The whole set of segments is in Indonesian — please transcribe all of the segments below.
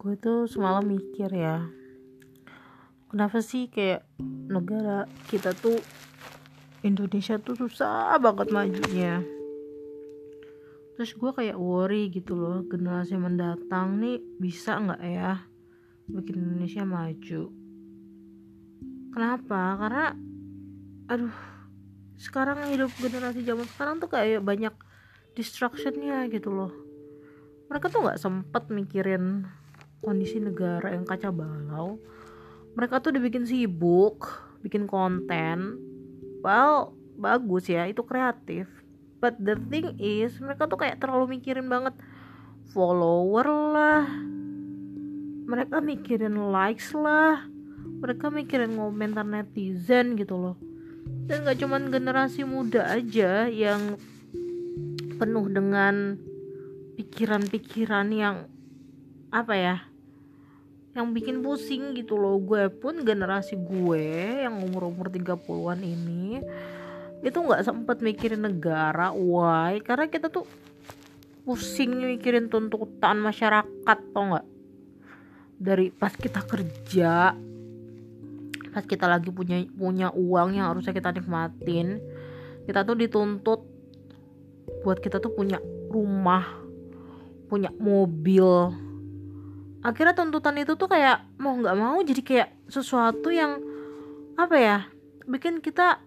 gue tuh semalam mikir ya kenapa sih kayak negara kita tuh Indonesia tuh susah banget majunya. Terus gue kayak worry gitu loh generasi mendatang nih bisa nggak ya bikin Indonesia maju? Kenapa? Karena aduh sekarang hidup generasi zaman sekarang tuh kayak banyak distractionnya gitu loh. Mereka tuh nggak sempet mikirin kondisi negara yang kacau balau mereka tuh dibikin sibuk bikin konten. Well bagus ya itu kreatif. But the thing is mereka tuh kayak terlalu mikirin banget follower lah. Mereka mikirin likes lah. Mereka mikirin komentar netizen gitu loh. Dan gak cuman generasi muda aja yang penuh dengan pikiran-pikiran yang apa ya yang bikin pusing gitu loh gue pun generasi gue yang umur-umur 30-an ini itu nggak sempet mikirin negara why? Karena kita tuh pusing mikirin tuntutan masyarakat tau nggak? Dari pas kita kerja pas kita lagi punya punya uang yang harusnya kita nikmatin kita tuh dituntut buat kita tuh punya rumah punya mobil akhirnya tuntutan itu tuh kayak mau nggak mau jadi kayak sesuatu yang apa ya bikin kita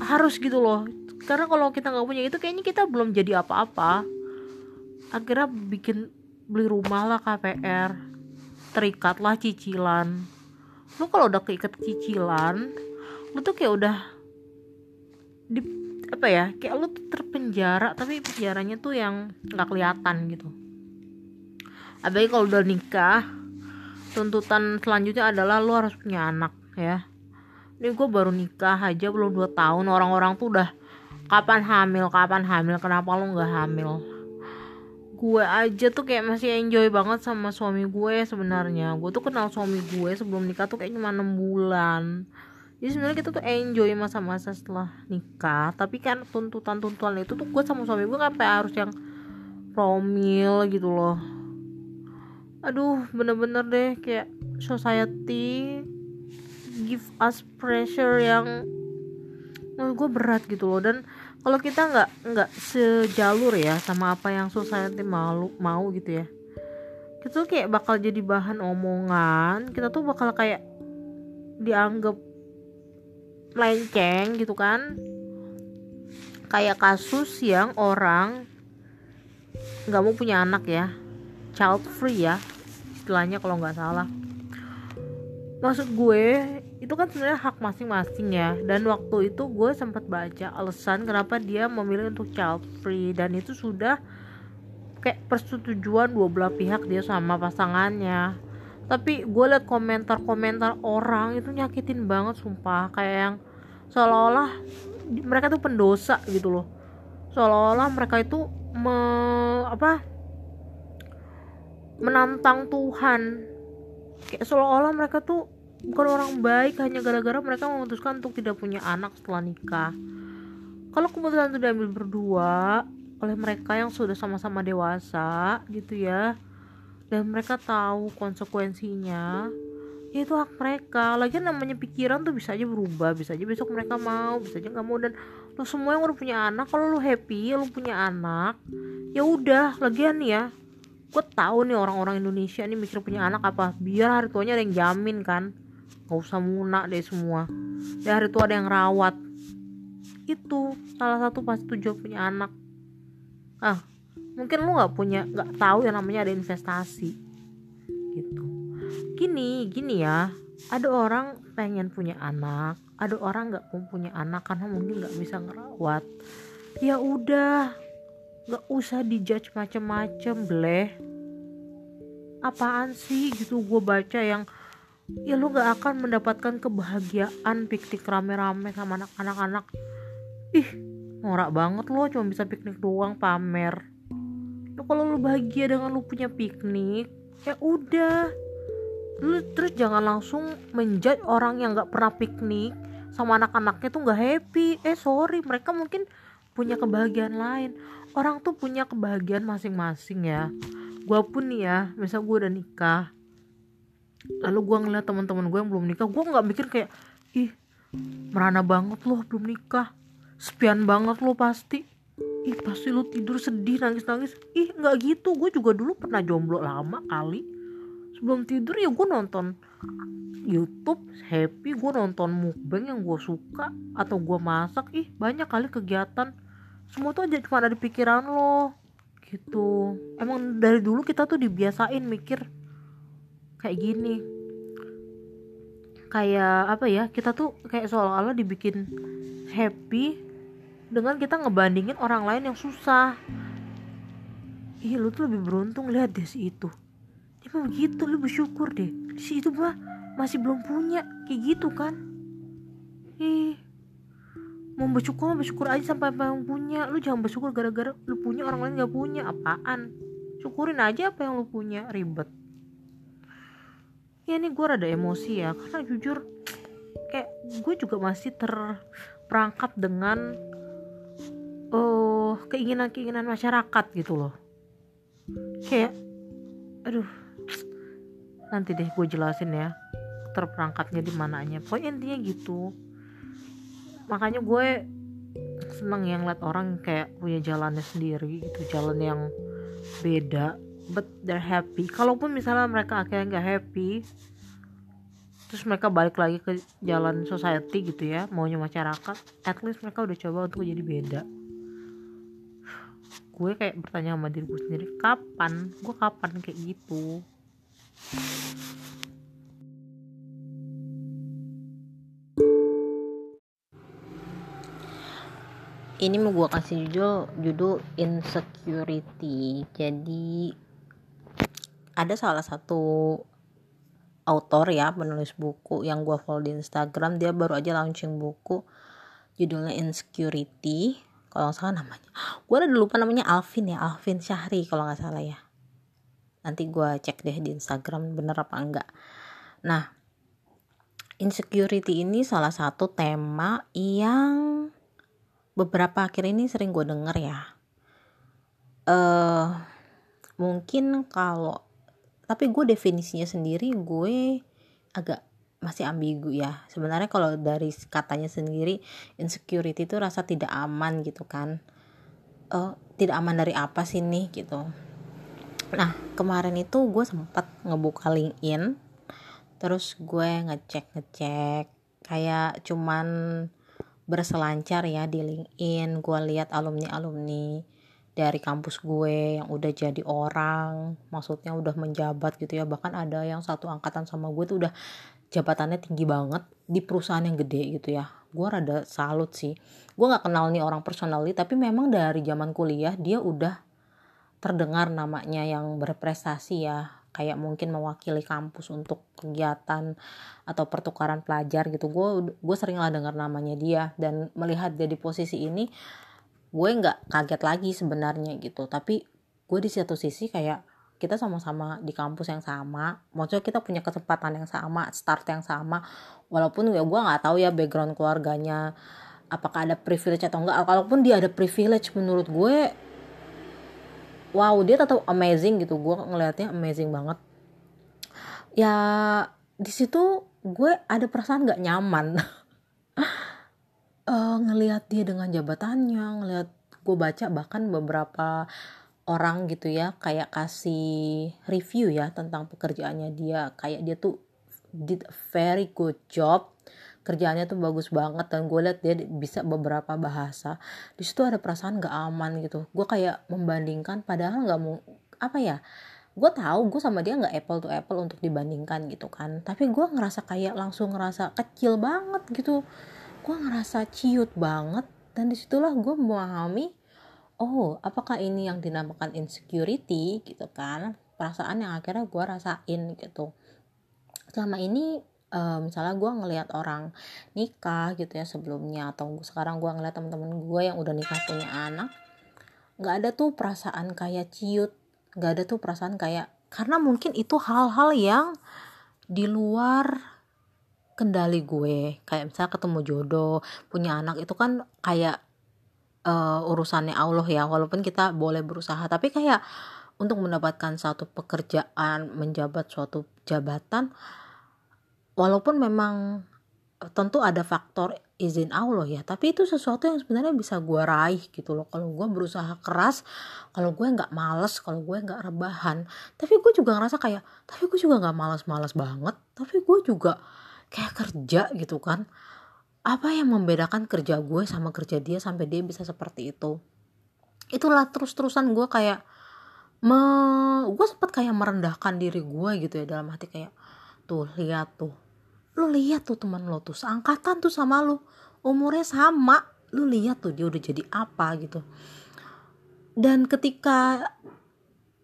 harus gitu loh. Karena kalau kita nggak punya itu kayaknya kita belum jadi apa-apa. Akhirnya bikin beli rumah lah KPR terikat lah cicilan. Lu kalau udah keikat cicilan lu tuh kayak udah di apa ya kayak lu terpenjara tapi penjaranya tuh yang nggak kelihatan gitu apalagi kalau udah nikah tuntutan selanjutnya adalah lo harus punya anak ya. Ini gue baru nikah aja belum 2 tahun orang-orang tuh udah kapan hamil kapan hamil kenapa lo nggak hamil? Gue aja tuh kayak masih enjoy banget sama suami gue sebenarnya. Gue tuh kenal suami gue sebelum nikah tuh kayak cuma 6 bulan. Jadi sebenarnya kita tuh enjoy masa-masa setelah nikah tapi kan tuntutan-tuntutan itu tuh gue sama suami gue kan harus yang promil gitu loh aduh bener-bener deh kayak society give us pressure yang menurut gue berat gitu loh. Dan kalau kita nggak nggak sejalur ya sama apa yang society mau mau gitu ya kita tuh kayak bakal jadi bahan omongan. Kita tuh bakal kayak dianggap melenceng gitu kan. Kayak kasus yang orang nggak mau punya anak ya child free ya istilahnya kalau nggak salah. Maksud gue itu kan sebenarnya hak masing-masing ya. Dan waktu itu gue sempat baca alasan kenapa dia memilih untuk child free. Dan itu sudah kayak persetujuan dua belah pihak dia sama pasangannya. Tapi gue liat komentar-komentar orang itu nyakitin banget sumpah. Kayak yang seolah-olah mereka tuh pendosa gitu loh. Seolah-olah mereka itu me, apa menantang Tuhan. Kayak seolah-olah mereka tuh bukan orang baik hanya gara-gara mereka memutuskan untuk tidak punya anak setelah nikah. Kalau keputusan itu diambil berdua oleh mereka yang sudah sama-sama dewasa gitu ya dan mereka tahu konsekuensinya ya itu hak mereka. Lagi namanya pikiran tuh bisa aja berubah bisa aja besok mereka mau bisa aja nggak mau. Dan lo semua yang udah punya anak kalau lo happy lo punya anak ya udah lagian ya gue tahu nih orang-orang Indonesia nih mikir punya anak apa. Biar hari tuanya ada yang jamin kan. Nggak usah munak deh semua. Biar hari tua ada yang rawat. Itu salah satu pasti tujuan punya anak. Ah mungkin lu nggak punya nggak tahu yang namanya ada investasi. Gitu. Gini gini ya. Ada orang pengen punya anak ada orang nggak punya anak karena mungkin nggak bisa ngerawat. Ya udah nggak usah dijudge macem-macem bleh apaan sih gitu gue baca yang ya lu gak akan mendapatkan kebahagiaan piknik rame-rame sama anak-anak. Ih norak banget lo cuma bisa piknik doang pamer. Lu kalau lu bahagia dengan lu punya piknik ya udah. Lu terus jangan langsung menjudge orang yang gak pernah piknik sama anak-anaknya tuh gak happy. Eh sorry mereka mungkin punya kebahagiaan lain. Orang tuh punya kebahagiaan masing-masing ya. Gue pun nih ya misal gue udah nikah lalu gue ngeliat teman-teman gue yang belum nikah gue nggak mikir kayak ih merana banget loh belum nikah sepian banget lo pasti. Ih pasti lu tidur sedih nangis nangis ih nggak gitu gue juga dulu pernah jomblo lama kali. Sebelum tidur ya gue nonton YouTube happy gue nonton mukbang yang gue suka atau gue masak. Ih banyak kali kegiatan semua tuh aja cuma ada di pikiran lo. Gitu. Emang dari dulu kita tuh dibiasain mikir kayak gini. Kayak apa ya kita tuh kayak seolah-olah dibikin happy dengan kita ngebandingin orang lain yang susah. Ih lu tuh lebih beruntung lihat deh si itu. Dia mah begitu lu bersyukur deh. Si itu mah masih belum punya kayak gitu kan. Ih mau bersyukur bersyukur aja sampai apa yang punya. Lu jangan bersyukur gara-gara lu punya orang lain gak punya. Apaan? Syukurin aja apa yang lu punya. Ribet. Ya ini gue rada emosi ya karena jujur kayak gue juga masih terperangkap dengan oh keinginan-keinginan masyarakat gitu loh. Kayak aduh nanti deh gue jelasin ya terperangkapnya di mananya. Pokoknya intinya gitu makanya gue seneng yang liat orang kayak punya jalannya sendiri gitu jalan yang beda but they're happy. Kalaupun misalnya mereka akhirnya nggak happy terus mereka balik lagi ke jalan society gitu ya maunya masyarakat at least mereka udah coba untuk jadi beda. Gue kayak bertanya sama diri gue sendiri kapan? Gue kapan? Kayak gitu ini mau gue kasih judul judul insecurity. Jadi ada salah satu autor ya penulis buku yang gue follow di Instagram. Dia baru aja launching buku judulnya insecurity. Kalau nggak salah namanya. Gue udah lupa namanya Alvin ya Alvin Syahri kalau nggak salah ya. Nanti gue cek deh di Instagram bener apa enggak. Nah insecurity ini salah satu tema yang beberapa akhir ini sering gue denger ya. Uh, mungkin kalau tapi gue definisinya sendiri gue agak masih ambigu ya. Sebenarnya kalau dari katanya sendiri insecurity itu rasa tidak aman gitu kan. Uh, tidak aman dari apa sih nih gitu. Nah kemarin itu gue sempat ngebuka LinkedIn terus gue ngecek ngecek kayak cuman berselancar ya di LinkedIn. Gue lihat alumni alumni dari kampus gue yang udah jadi orang maksudnya udah menjabat gitu ya. Bahkan ada yang satu angkatan sama gue tuh udah jabatannya tinggi banget di perusahaan yang gede gitu ya. Gue rada salut sih. Gue nggak kenal nih orang personally tapi memang dari zaman kuliah dia udah terdengar namanya yang berprestasi ya kayak mungkin mewakili kampus untuk kegiatan atau pertukaran pelajar gitu. Gue gue sering lah dengar namanya dia. Dan melihat dia di posisi ini gue nggak kaget lagi sebenarnya gitu. Tapi gue di satu sisi kayak kita sama-sama di kampus yang sama. Maksudnya kita punya kesempatan yang sama start yang sama. Walaupun ya gue nggak tahu ya background keluarganya apakah ada privilege atau enggak kalaupun dia ada privilege menurut gue wow dia tetap amazing gitu. Gue ngelihatnya amazing banget. Ya di situ gue ada perasaan nggak nyaman. Uh, ngelihat dia dengan jabatannya ngelihat gue baca bahkan beberapa orang gitu ya kayak kasih review ya tentang pekerjaannya dia. Kayak dia tuh did a very good job kerjaannya tuh bagus banget dan gue liat dia bisa beberapa bahasa. Di situ ada perasaan gak aman gitu. Gue kayak membandingkan padahal nggak mau apa ya gue tahu gue sama dia nggak apple to apple untuk dibandingkan gitu kan. Tapi gue ngerasa kayak langsung ngerasa kecil banget gitu. Gue ngerasa ciut banget dan di situlah gue memahami oh apakah ini yang dinamakan insecurity gitu kan perasaan yang akhirnya gue rasain gitu. Selama ini uh, misalnya gue ngelihat orang nikah gitu ya sebelumnya atau sekarang gue ngeliat teman-teman gue yang udah nikah punya anak nggak ada tuh perasaan kayak ciut nggak ada tuh perasaan kayak karena mungkin itu hal-hal yang di luar kendali gue. Kayak misalnya ketemu jodoh punya anak itu kan kayak uh, urusannya Allah ya walaupun kita boleh berusaha tapi kayak untuk mendapatkan satu pekerjaan menjabat suatu jabatan walaupun memang tentu ada faktor izin Allah ya tapi itu sesuatu yang sebenarnya bisa gue raih gitu loh. Kalau gue berusaha keras kalau gue nggak males kalau gue nggak rebahan tapi gue juga ngerasa kayak tapi gue juga nggak males-males banget tapi gue juga kayak kerja gitu kan. Apa yang membedakan kerja gue sama kerja dia sampai dia bisa seperti itu? Itulah terus-terusan gue kayak me gue sempet kayak merendahkan diri gue gitu ya dalam hati kayak tuh lihat tuh lu lihat tuh teman lo tuh seangkatan tuh sama lu. Umurnya sama. Lu lihat tuh dia udah jadi apa gitu. Dan ketika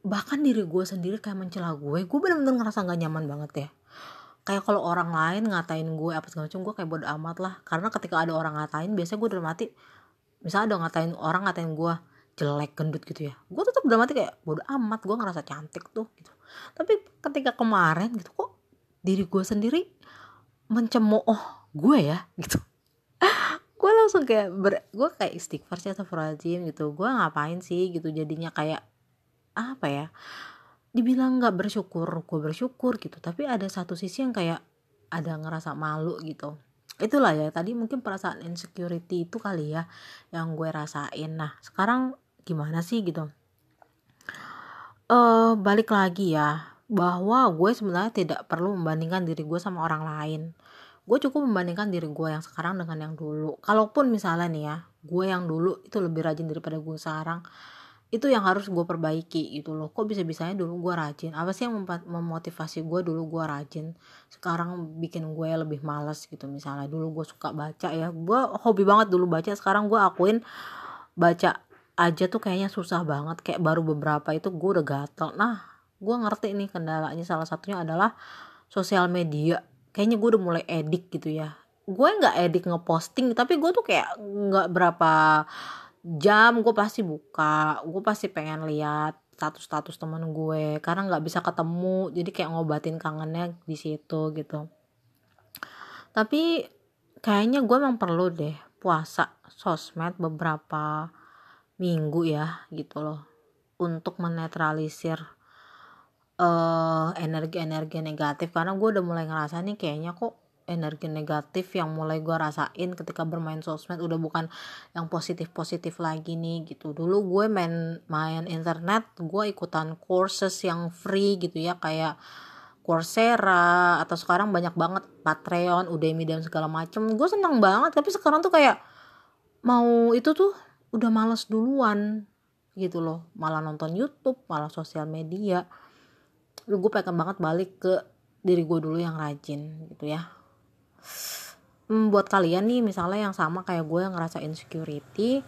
bahkan diri gue sendiri kayak mencela gue gue bener-bener ngerasa gak nyaman banget ya. Kayak kalau orang lain ngatain gue apa segala macam gue kayak bodo amat lah. Karena ketika ada orang ngatain biasanya gue udah mati misalnya ada ngatain orang ngatain gue jelek gendut gitu ya gue tetap udah mati kayak bodo amat gue ngerasa cantik tuh gitu. Tapi ketika kemarin gitu kok diri gue sendiri mencemooh gue ya gitu. Gue langsung kayak ber, gue kayak istighfar sih atau gitu. Gue ngapain sih gitu jadinya kayak apa ya dibilang nggak bersyukur gue bersyukur gitu. Tapi ada satu sisi yang kayak ada ngerasa malu gitu. Itulah ya tadi mungkin perasaan insecurity itu kali ya yang gue rasain. Nah sekarang gimana sih gitu? Uh, balik lagi ya bahwa gue sebenarnya tidak perlu membandingkan diri gue sama orang lain gue cukup membandingkan diri gue yang sekarang dengan yang dulu. Kalaupun misalnya nih ya gue yang dulu itu lebih rajin daripada gue sekarang itu yang harus gue perbaiki gitu loh. Kok bisa bisanya dulu gue rajin? Apa sih yang memotivasi gue dulu gue rajin sekarang bikin gue lebih males gitu misalnya? Dulu gue suka baca ya gue hobi banget dulu baca sekarang gue akuin baca aja tuh kayaknya susah banget. Kayak baru beberapa itu gue udah gatel. Nah gue ngerti nih kendalanya salah satunya adalah sosial media kayaknya gue udah mulai edik gitu ya. Gue nggak edik ngeposting tapi gue tuh kayak nggak berapa jam gue pasti buka gue pasti pengen lihat status-status temen gue karena nggak bisa ketemu jadi kayak ngobatin kangennya di situ gitu. Tapi kayaknya gue emang perlu deh puasa sosmed beberapa minggu ya gitu loh untuk menetralisir uh, energi-energi negatif. Karena gue udah mulai ngerasa nih kayaknya kok energi negatif yang mulai gue rasain ketika bermain sosmed udah bukan yang positif-positif lagi nih gitu. Dulu gue main main internet gue ikutan courses yang free gitu ya kayak Coursera atau sekarang banyak banget Patreon, Udemy dan segala macem. Gue seneng banget tapi sekarang tuh kayak mau itu tuh udah males duluan gitu loh. Malah nonton YouTube malah sosial media gue pengen banget balik ke diri gue dulu yang rajin gitu ya. Hmm, buat kalian nih misalnya yang sama kayak gue yang ngerasa insecurity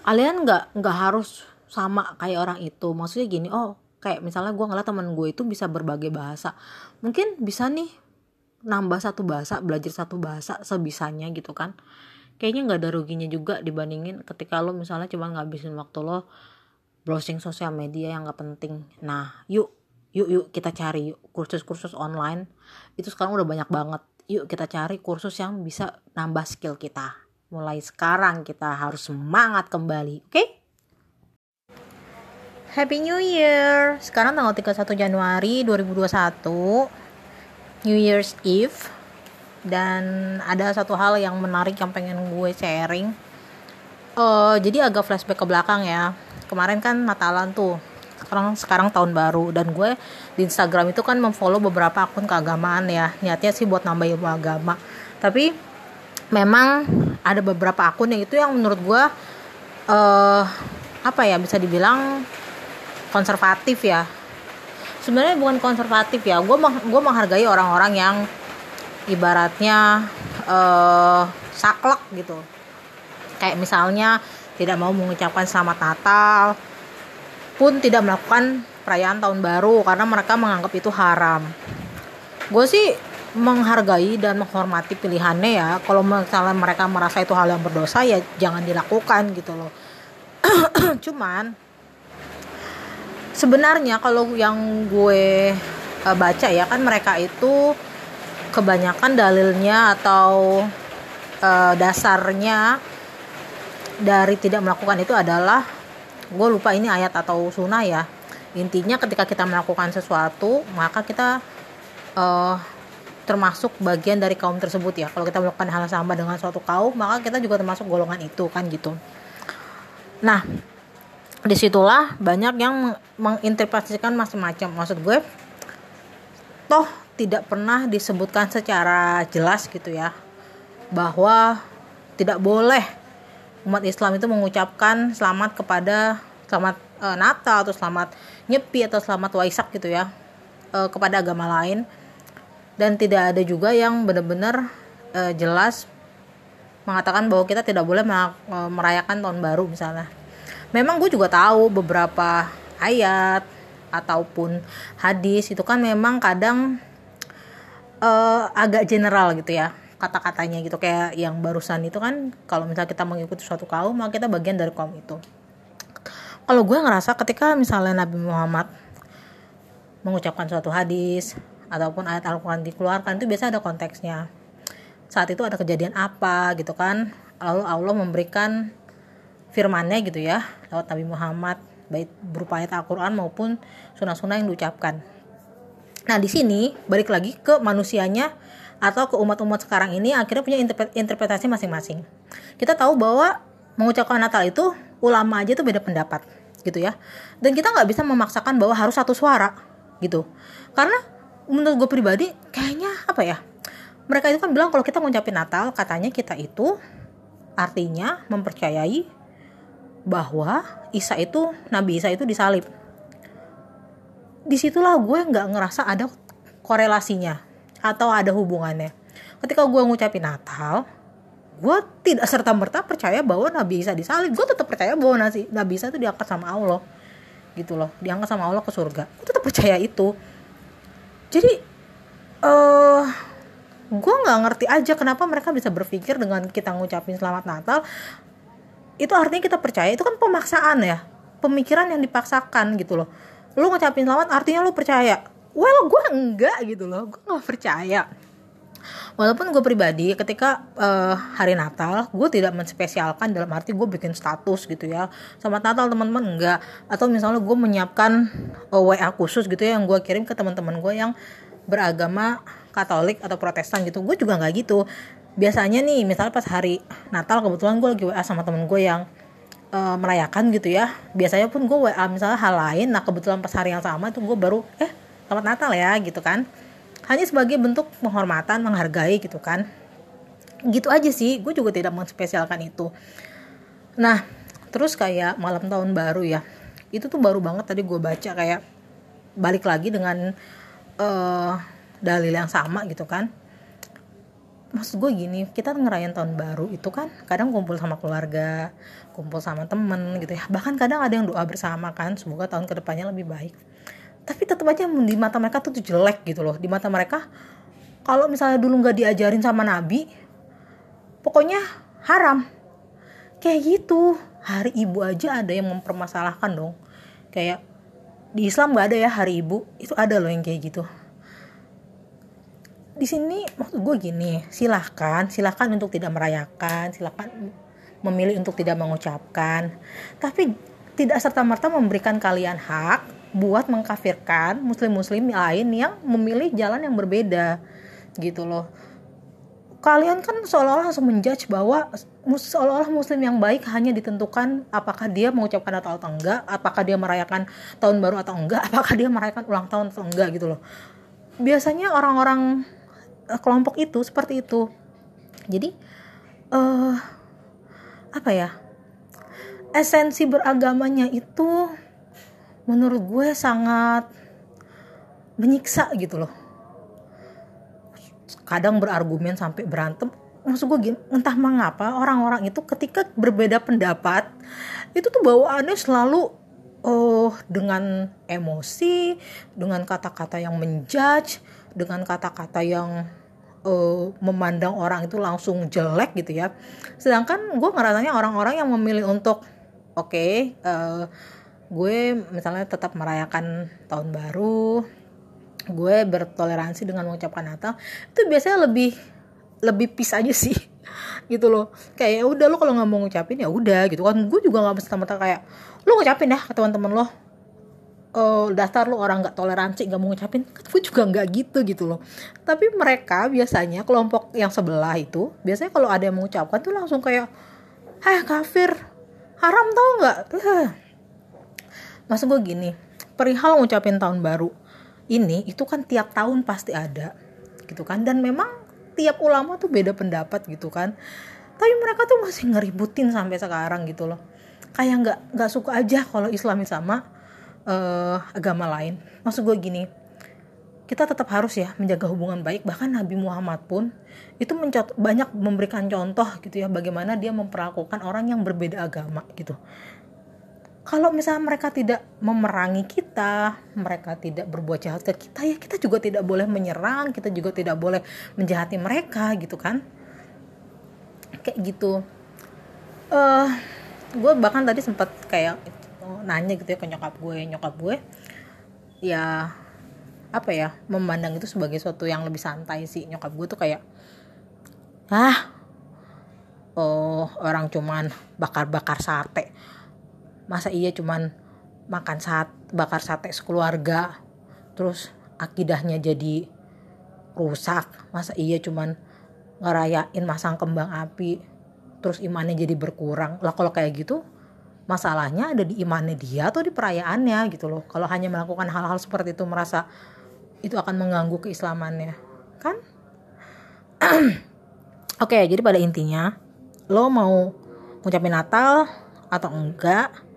kalian nggak nggak harus sama kayak orang itu. Maksudnya gini oh kayak misalnya gue ngeliat temen gue itu bisa berbagai bahasa. Mungkin bisa nih nambah satu bahasa belajar satu bahasa sebisanya gitu kan. Kayaknya nggak ada ruginya juga dibandingin ketika lo misalnya cuma ngabisin waktu lo browsing sosial media yang gak penting. Nah yuk yuk yuk kita cari kursus-kursus online. Itu sekarang udah banyak banget. Yuk kita cari kursus yang bisa nambah skill kita. Mulai sekarang kita harus semangat kembali oke? Okay? Happy New Year! Sekarang tanggal 31 Januari 2021 New Year's Eve. Dan ada satu hal yang menarik yang pengen gue sharing. Uh, jadi agak flashback ke belakang ya kemarin kan Natalan tuh. Sekarang sekarang tahun baru. Dan gue di Instagram itu kan memfollow beberapa akun keagamaan ya. Niatnya sih buat nambah ilmu agama. Tapi memang ada beberapa akun yang itu yang menurut gue uh, apa ya bisa dibilang konservatif ya. Sebenarnya bukan konservatif ya. Gue gue menghargai orang-orang yang ibaratnya uh, saklek gitu. Kayak misalnya tidak mau mengucapkan selamat Natal pun tidak melakukan perayaan tahun baru karena mereka menganggap itu haram. Gue sih menghargai dan menghormati pilihannya ya. Kalau misalnya mereka merasa itu hal yang berdosa ya jangan dilakukan gitu loh. Cuman sebenarnya kalau yang gue uh, baca ya kan mereka itu kebanyakan dalilnya atau uh, dasarnya dari tidak melakukan itu adalah gue lupa ini ayat atau sunnah ya. Intinya ketika kita melakukan sesuatu maka kita uh, termasuk bagian dari kaum tersebut ya. Kalau kita melakukan hal sama dengan suatu kaum maka kita juga termasuk golongan itu kan gitu. Nah di situlah banyak yang menginterpretasikan macam-macam. Maksud gue toh tidak pernah disebutkan secara jelas gitu ya bahwa tidak boleh umat Islam itu mengucapkan selamat kepada selamat e, Natal atau selamat Nyepi atau selamat Waisak gitu ya e, kepada agama lain dan tidak ada juga yang benar-benar e, jelas mengatakan bahwa kita tidak boleh e, merayakan tahun baru misalnya. Memang gue juga tahu beberapa ayat ataupun hadis itu kan memang kadang e, agak general gitu ya kata-katanya gitu. Kayak yang barusan itu kan kalau misalnya kita mengikuti suatu kaum maka kita bagian dari kaum itu. Kalau gue ngerasa ketika misalnya Nabi Muhammad mengucapkan suatu hadis ataupun ayat Al-Quran dikeluarkan itu biasa ada konteksnya. Saat itu ada kejadian apa gitu kan lalu Allah memberikan firmannya gitu ya lewat Nabi Muhammad baik berupa ayat Al-Quran maupun sunnah-sunnah yang diucapkan. Nah di sini balik lagi ke manusianya atau ke umat-umat sekarang ini akhirnya punya interpretasi masing-masing. Kita tahu bahwa mengucapkan Natal itu ulama aja tuh beda pendapat gitu ya. Dan kita nggak bisa memaksakan bahwa harus satu suara gitu. Karena menurut gue pribadi kayaknya apa ya mereka itu kan bilang kalau kita ngucapin Natal katanya kita itu artinya mempercayai bahwa Isa itu Nabi Isa itu disalib. Di situlah gue nggak ngerasa ada korelasinya atau ada hubungannya. Ketika gue ngucapin Natal gue tidak serta merta percaya bahwa Nabi Isa disalib. Gue tetap percaya bahwa Nabi Isa itu diangkat sama Allah. Gitu loh. Diangkat sama Allah ke surga. Gue tetap percaya itu. Jadi uh, eh, gue nggak ngerti aja kenapa mereka bisa berpikir dengan kita ngucapin selamat Natal. Itu artinya kita percaya. Itu kan pemaksaan ya. Pemikiran yang dipaksakan gitu loh. Lu ngucapin selamat artinya lu percaya well gue enggak gitu loh. Gue nggak percaya. Walaupun gue pribadi ketika uh, hari Natal gue tidak menspesialkan dalam arti gue bikin status gitu ya. Selamat Natal teman-teman. Enggak. Atau misalnya gue menyiapkan uh, eh, WA khusus gitu ya yang gue kirim ke teman-teman gue yang beragama Katolik atau Protestan gitu. Gue juga nggak gitu. Biasanya nih misalnya pas hari Natal kebetulan gue lagi WA sama temen gue yang uh, merayakan gitu ya. Biasanya pun gue WA misalnya hal lain. Nah kebetulan pas hari yang sama itu gue baru eh selamat Natal ya gitu kan. Hanya sebagai bentuk penghormatan menghargai gitu kan. Gitu aja sih gue juga tidak menspesialkan itu. Nah terus kayak malam tahun baru ya. Itu tuh baru banget tadi gue baca kayak balik lagi dengan uh, dalil yang sama gitu kan. Maksud gue gini kita ngerayain tahun baru itu kan kadang kumpul sama keluarga kumpul sama temen gitu ya. Bahkan kadang ada yang doa bersama kan semoga tahun ke depannya lebih baik tapi tetap aja di mata mereka tuh, jelek gitu loh. Di mata mereka kalau misalnya dulu nggak diajarin sama nabi pokoknya haram. Kayak gitu. Hari ibu aja ada yang mempermasalahkan dong. Kayak di Islam nggak ada ya hari ibu. Itu ada loh yang kayak gitu. Di sini maksud gue gini silahkan silahkan untuk tidak merayakan silahkan memilih untuk tidak mengucapkan. Tapi tidak serta merta memberikan kalian hak buat mengkafirkan muslim-muslim lain yang memilih jalan yang berbeda gitu loh. Kalian kan seolah-olah langsung menjudge bahwa seolah-olah muslim yang baik hanya ditentukan apakah dia mengucapkan atau, enggak apakah dia merayakan tahun baru atau enggak apakah dia merayakan ulang tahun atau enggak gitu loh. Biasanya orang-orang eh, kelompok itu seperti itu. Jadi uh, apa ya esensi beragamanya itu menurut gue sangat menyiksa gitu loh. Kadang berargumen sampai berantem. Maksud gue gini entah mengapa orang-orang itu ketika berbeda pendapat itu tuh bawaannya selalu oh dengan emosi dengan kata-kata yang menjudge dengan kata-kata yang uh, memandang orang itu langsung jelek gitu ya. Sedangkan gue ngerasanya orang-orang yang memilih untuk oke okay, uh, eh, gue misalnya tetap merayakan tahun baru gue bertoleransi dengan mengucapkan Natal itu biasanya lebih lebih peace aja sih gitu loh. Kayak ya udah lo kalau nggak mau ngucapin ya udah gitu kan. Gue juga nggak mesti kayak lo ngucapin dah ke teman-teman lo. Uh, dasar lo orang nggak toleransi nggak mau ngucapin. Kan gue juga nggak gitu gitu loh. Tapi mereka biasanya kelompok yang sebelah itu biasanya kalau ada yang mengucapkan tuh langsung kayak ah kafir. Haram tau nggak maksud gue gini perihal ngucapin tahun baru ini itu kan tiap tahun pasti ada gitu kan? Dan memang tiap ulama tuh beda pendapat gitu kan? Tapi mereka tuh masih ngeributin sampai sekarang gitu loh. Kayak nggak nggak suka aja kalau Islam sama uh, agama lain. Maksud gue gini kita tetap harus ya menjaga hubungan baik. Bahkan Nabi Muhammad pun itu banyak memberikan contoh gitu ya bagaimana dia memperlakukan orang yang berbeda agama gitu kalau misalnya mereka tidak memerangi kita, mereka tidak berbuat jahat ke kita, ya kita juga tidak boleh menyerang, kita juga tidak boleh menjahati mereka gitu kan. Kayak gitu. Eh, uh, gue bahkan tadi sempat kayak nanya gitu ya ke nyokap gue, nyokap gue, ya apa ya memandang itu sebagai sesuatu yang lebih santai sih nyokap gue tuh kayak ah oh orang cuman bakar-bakar sate masa iya cuman makan sate bakar sate sekeluarga terus akidahnya jadi rusak. Masa iya cuman ngerayain masang kembang api terus imannya jadi berkurang. Lah kalau kayak gitu masalahnya ada di imannya dia atau di perayaannya gitu loh. Kalau hanya melakukan hal-hal seperti itu merasa itu akan mengganggu keislamannya. Kan? Oke jadi pada intinya lo mau ngucapin Natal atau enggak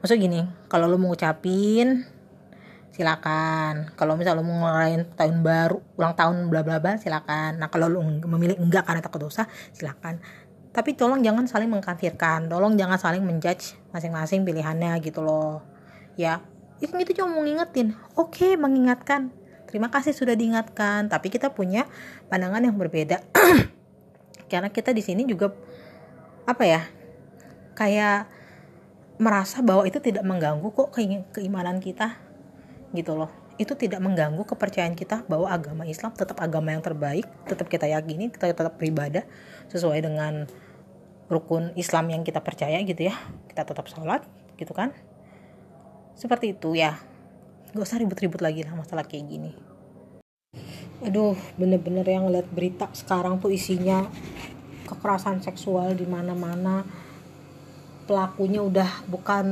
maksud gini kalau lo mau ngucapin silakan. Kalau misal lo mau ngelain tahun baru ulang tahun bla bla bla silakan. Nah kalau lo memilih enggak karena takut dosa silakan. Tapi tolong jangan saling mengkafirkan tolong jangan saling menjudge masing-masing pilihannya gitu loh. Ya itu itu cuma mau ngingetin. Oke okay, mengingatkan. Terima kasih sudah diingatkan. Tapi kita punya pandangan yang berbeda. Karena kita di sini juga apa ya kayak merasa bahwa itu tidak mengganggu kok ke keimanan kita gitu loh. Itu tidak mengganggu kepercayaan kita bahwa agama Islam tetap agama yang terbaik tetap kita yakini kita tetap beribadah sesuai dengan rukun Islam yang kita percaya gitu ya. Kita tetap sholat gitu kan. Seperti itu ya. Gak usah ribut-ribut lagi lah masalah kayak gini. Aduh bener-bener yang lihat berita sekarang tuh isinya kekerasan seksual di mana-mana pelakunya udah bukan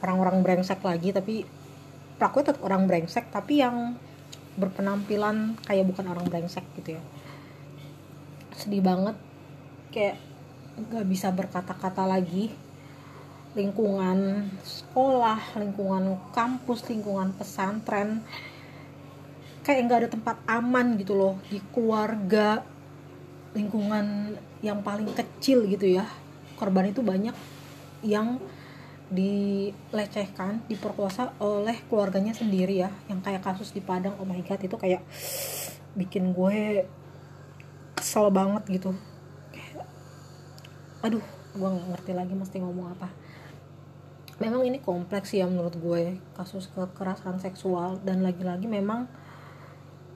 orang-orang brengsek lagi tapi pelakunya tetap orang brengsek tapi yang berpenampilan kayak bukan orang brengsek gitu ya. Sedih banget. Kayak nggak bisa berkata-kata lagi. Lingkungan sekolah lingkungan kampus lingkungan pesantren kayak nggak ada tempat aman gitu loh di keluarga lingkungan yang paling kecil gitu ya. Korban itu banyak yang dilecehkan, diperkosa oleh keluarganya sendiri ya, yang kayak kasus di Padang, oh my god itu kayak bikin gue kesel banget gitu. Aduh, gue nggak ngerti lagi mesti ngomong apa. Memang ini kompleks ya menurut gue kasus kekerasan seksual dan lagi-lagi memang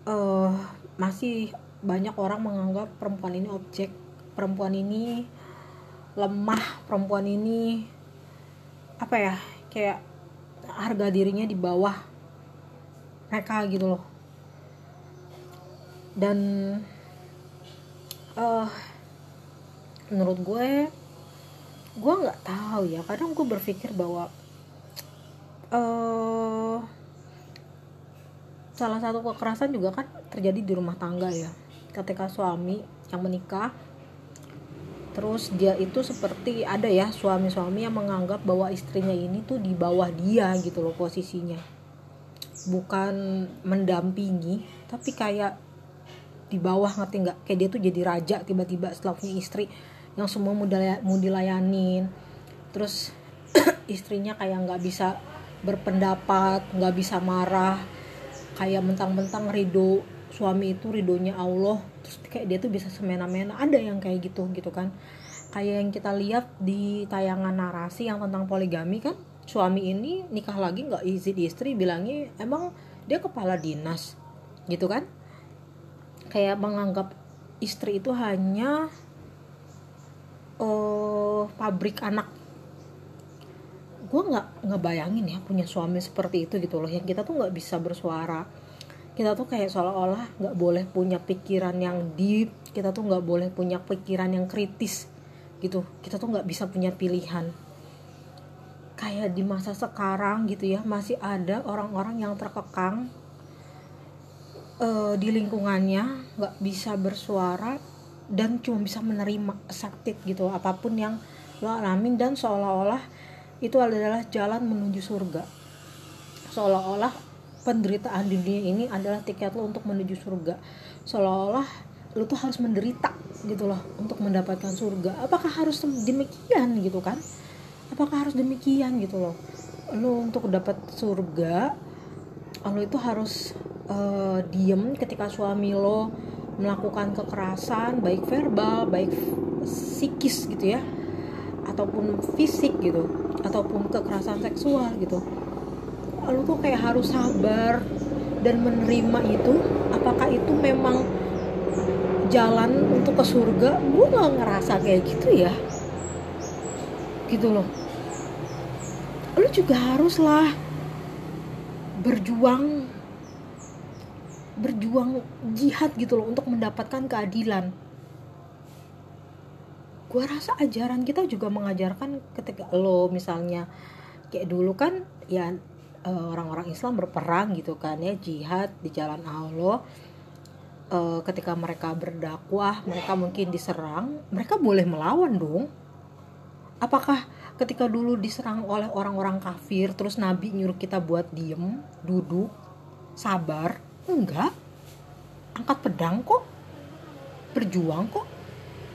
uh, masih banyak orang menganggap perempuan ini objek, perempuan ini lemah perempuan ini apa ya kayak harga dirinya di bawah mereka gitu loh. Dan uh, menurut gue gue nggak tahu ya. Kadang gue berpikir bahwa uh, salah satu kekerasan juga kan terjadi di rumah tangga ya. Ketika suami yang menikah terus dia itu seperti ada ya suami-suami yang menganggap bahwa istrinya ini tuh di bawah dia gitu loh posisinya. Bukan mendampingi tapi kayak di bawah ngerti nggak? Kayak dia tuh jadi raja tiba-tiba setelah punya istri yang semua mau dilayanin. Terus istrinya kayak nggak bisa berpendapat nggak bisa marah. Kayak mentang-mentang ridho suami itu ridhonya Allah terus kayak dia tuh bisa semena-mena. Ada yang kayak gitu gitu kan. Kayak yang kita lihat di tayangan narasi yang tentang poligami kan suami ini nikah lagi nggak izin istri bilangnya emang dia kepala dinas gitu kan. Kayak menganggap istri itu hanya uh, pabrik anak. Gue nggak ngebayangin ya punya suami seperti itu gitu loh. Yang kita tuh nggak bisa bersuara kita tuh kayak seolah-olah nggak boleh punya pikiran yang deep kita tuh nggak boleh punya pikiran yang kritis gitu. Kita tuh nggak bisa punya pilihan. Kayak di masa sekarang gitu ya masih ada orang-orang yang terkekang uh, di lingkungannya nggak bisa bersuara dan cuma bisa menerima sakit gitu. Apa pun yang lo alamin dan seolah-olah itu adalah jalan menuju surga. Seolah-olah penderitaan di dunia ini adalah tiket lo untuk menuju surga. Seolah-olah lo tuh harus menderita gitu loh untuk mendapatkan surga. Apakah harus demikian gitu kan? Apakah harus demikian gitu loh? Lo untuk dapat surga lo itu harus uh, diem ketika suami lo melakukan kekerasan baik verbal baik psikis gitu ya ataupun fisik gitu ataupun kekerasan seksual gitu lu tuh kayak harus sabar dan menerima itu. Apakah itu memang jalan untuk ke surga? Gue nggak ngerasa kayak gitu ya. Gitu loh. Lu juga haruslah berjuang berjuang jihad gitu loh untuk mendapatkan keadilan. Gue rasa ajaran kita juga mengajarkan ketika lo misalnya kayak dulu kan ya orang-orang Islam berperang gitu kan ya jihad di jalan Allah. Uh, ketika mereka berdakwah mereka mungkin diserang mereka boleh melawan dong. Apakah ketika dulu diserang oleh orang-orang kafir terus Nabi nyuruh kita buat diem duduk sabar? Enggak. Angkat pedang kok. Berjuang kok.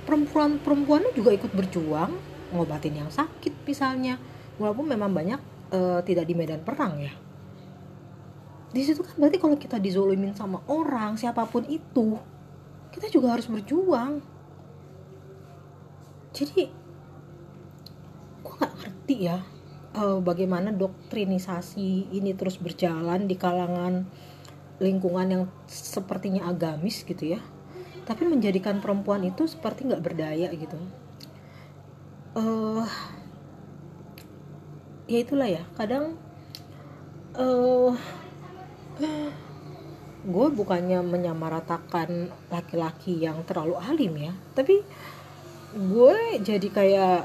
Perempuan perempuannya juga ikut berjuang ngobatin yang sakit misalnya. Walaupun memang banyak uh, tidak di medan perang ya? Di situ kan berarti kalau kita dizolimin sama orang siapa pun itu kita juga harus berjuang. Jadi gue nggak ngerti ya uh, bagaimana doktrinisasi ini terus berjalan di kalangan lingkungan yang sepertinya agamis gitu ya tapi menjadikan perempuan itu seperti nggak berdaya gitu. Uh, ya itulah ya. Kadang uh, gue bukannya menyamaratakan laki-laki yang terlalu alim ya. Tapi gue jadi kayak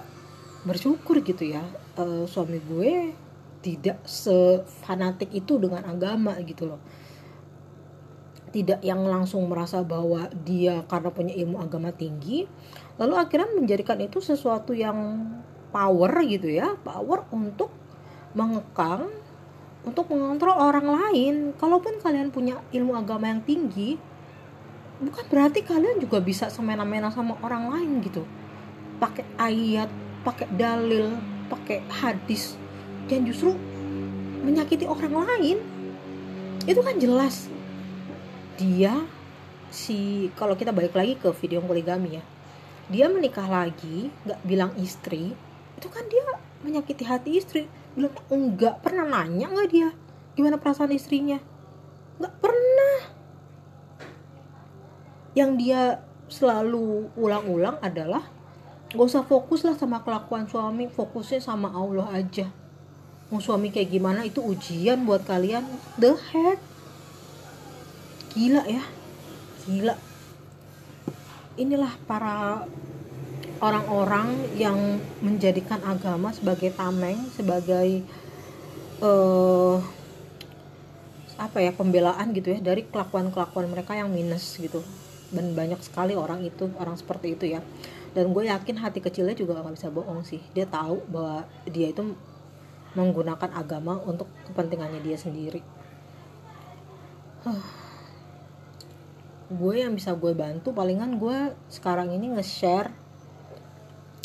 bersyukur gitu ya uh, suami gue tidak sefanatik itu dengan agama gitu loh. Tidak yang langsung merasa bahwa dia karena punya ilmu agama tinggi lalu akhirnya menjadikan itu sesuatu yang power gitu ya power untuk mengekang untuk mengontrol orang lain. Kalaupun kalian punya ilmu agama yang tinggi bukan berarti kalian juga bisa semena-mena sama orang lain gitu. Pakai ayat pakai dalil pakai hadis dan justru menyakiti orang lain. Itu kan jelas. Dia si kalau kita balik lagi ke video poligami ya. Dia menikah lagi nggak bilang istri itu kan dia menyakiti hati istri. Bilang enggak pernah nanya nggak dia gimana perasaan istrinya? Nggak pernah. Yang dia selalu ulang-ulang adalah gak usah fokus lah sama kelakuan suami fokusnya sama Allah aja. Mau suami kayak gimana? Itu ujian buat kalian. The heck? Gila ya. Gila. Inilah para orang-orang yang menjadikan agama sebagai tameng sebagai uh, apa ya pembelaan gitu ya dari kelakuan-kelakuan mereka yang minus gitu. Dan banyak sekali orang itu orang seperti itu ya. Dan gue yakin hati kecilnya juga gak bisa bohong sih. Dia tahu bahwa dia itu menggunakan agama untuk kepentingannya dia sendiri. Gue yang bisa gue bantu palingan gue sekarang ini nge-share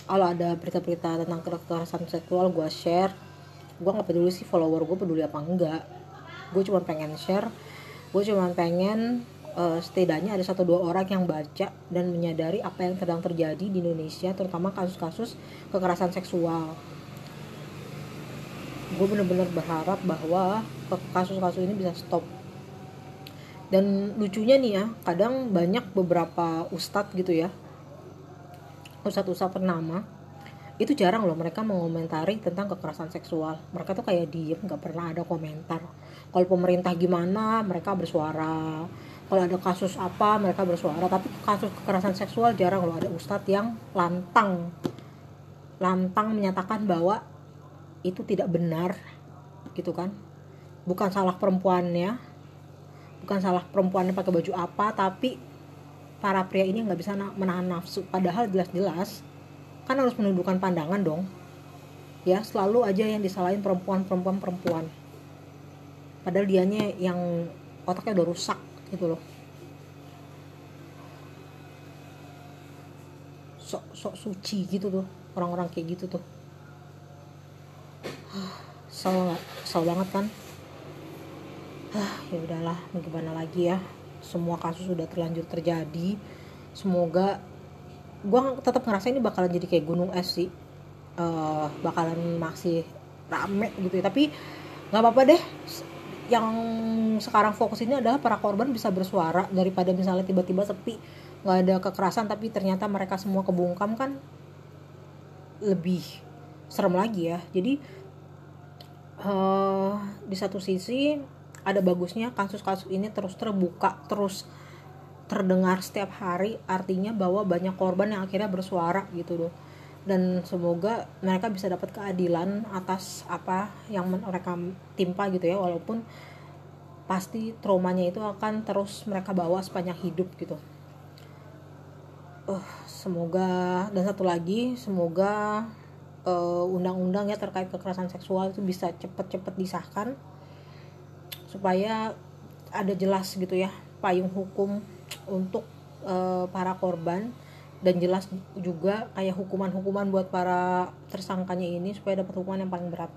kalau ada berita-berita tentang kekerasan seksual gue share gue nggak peduli sih follower gue peduli apa enggak. Gue cuma pengen share gue cuma pengen uh, setidaknya ada satu dua orang yang baca dan menyadari apa yang sedang terjadi di Indonesia terutama kasus-kasus kekerasan seksual. Gue bener-bener berharap bahwa kasus-kasus ini bisa stop. Dan lucunya nih ya kadang banyak beberapa ustadz gitu ya ustadz-ustadz ternama itu jarang loh mereka mengomentari tentang kekerasan seksual. Mereka tuh kayak diem nggak pernah ada komentar. Kalau pemerintah gimana mereka bersuara. Kalau ada kasus apa mereka bersuara. Tapi kasus kekerasan seksual jarang loh. Ada ustadz yang lantang lantang menyatakan bahwa itu tidak benar gitu kan. Bukan salah perempuannya bukan salah perempuannya pakai baju apa tapi para pria ini nggak bisa menahan nafsu. Padahal jelas-jelas kan harus menundukkan pandangan dong. Ya selalu aja yang disalahin perempuan perempuan perempuan padahal dianya yang otaknya udah rusak gitu loh. Sok sok suci gitu tuh orang-orang kayak gitu tuh. Kesel banget kan? Ah ya udahlah gimana lagi ya semua kasus sudah terlanjur terjadi semoga gue tetap ngerasa ini bakalan jadi kayak gunung es sih. Uh, bakalan masih rame gitu ya tapi nggak apa-apa deh. Yang sekarang fokus ini adalah para korban bisa bersuara daripada misalnya tiba-tiba sepi nggak ada kekerasan tapi ternyata mereka semua kebungkam kan lebih serem lagi ya. Jadi uh, di satu sisi ada bagusnya kasus-kasus ini terus terbuka terus terdengar setiap hari artinya bahwa banyak korban yang akhirnya bersuara gitu loh dan semoga mereka bisa dapat keadilan atas apa yang mereka timpa gitu ya walaupun pasti traumanya itu akan terus mereka bawa sepanjang hidup gitu. Uh, semoga dan satu lagi semoga uh, undang-undang ya terkait kekerasan seksual itu bisa cepet-cepet disahkan supaya ada jelas gitu ya payung hukum untuk uh, para korban. Dan jelas juga kayak hukuman-hukuman buat para tersangkanya ini supaya dapat hukuman yang paling berat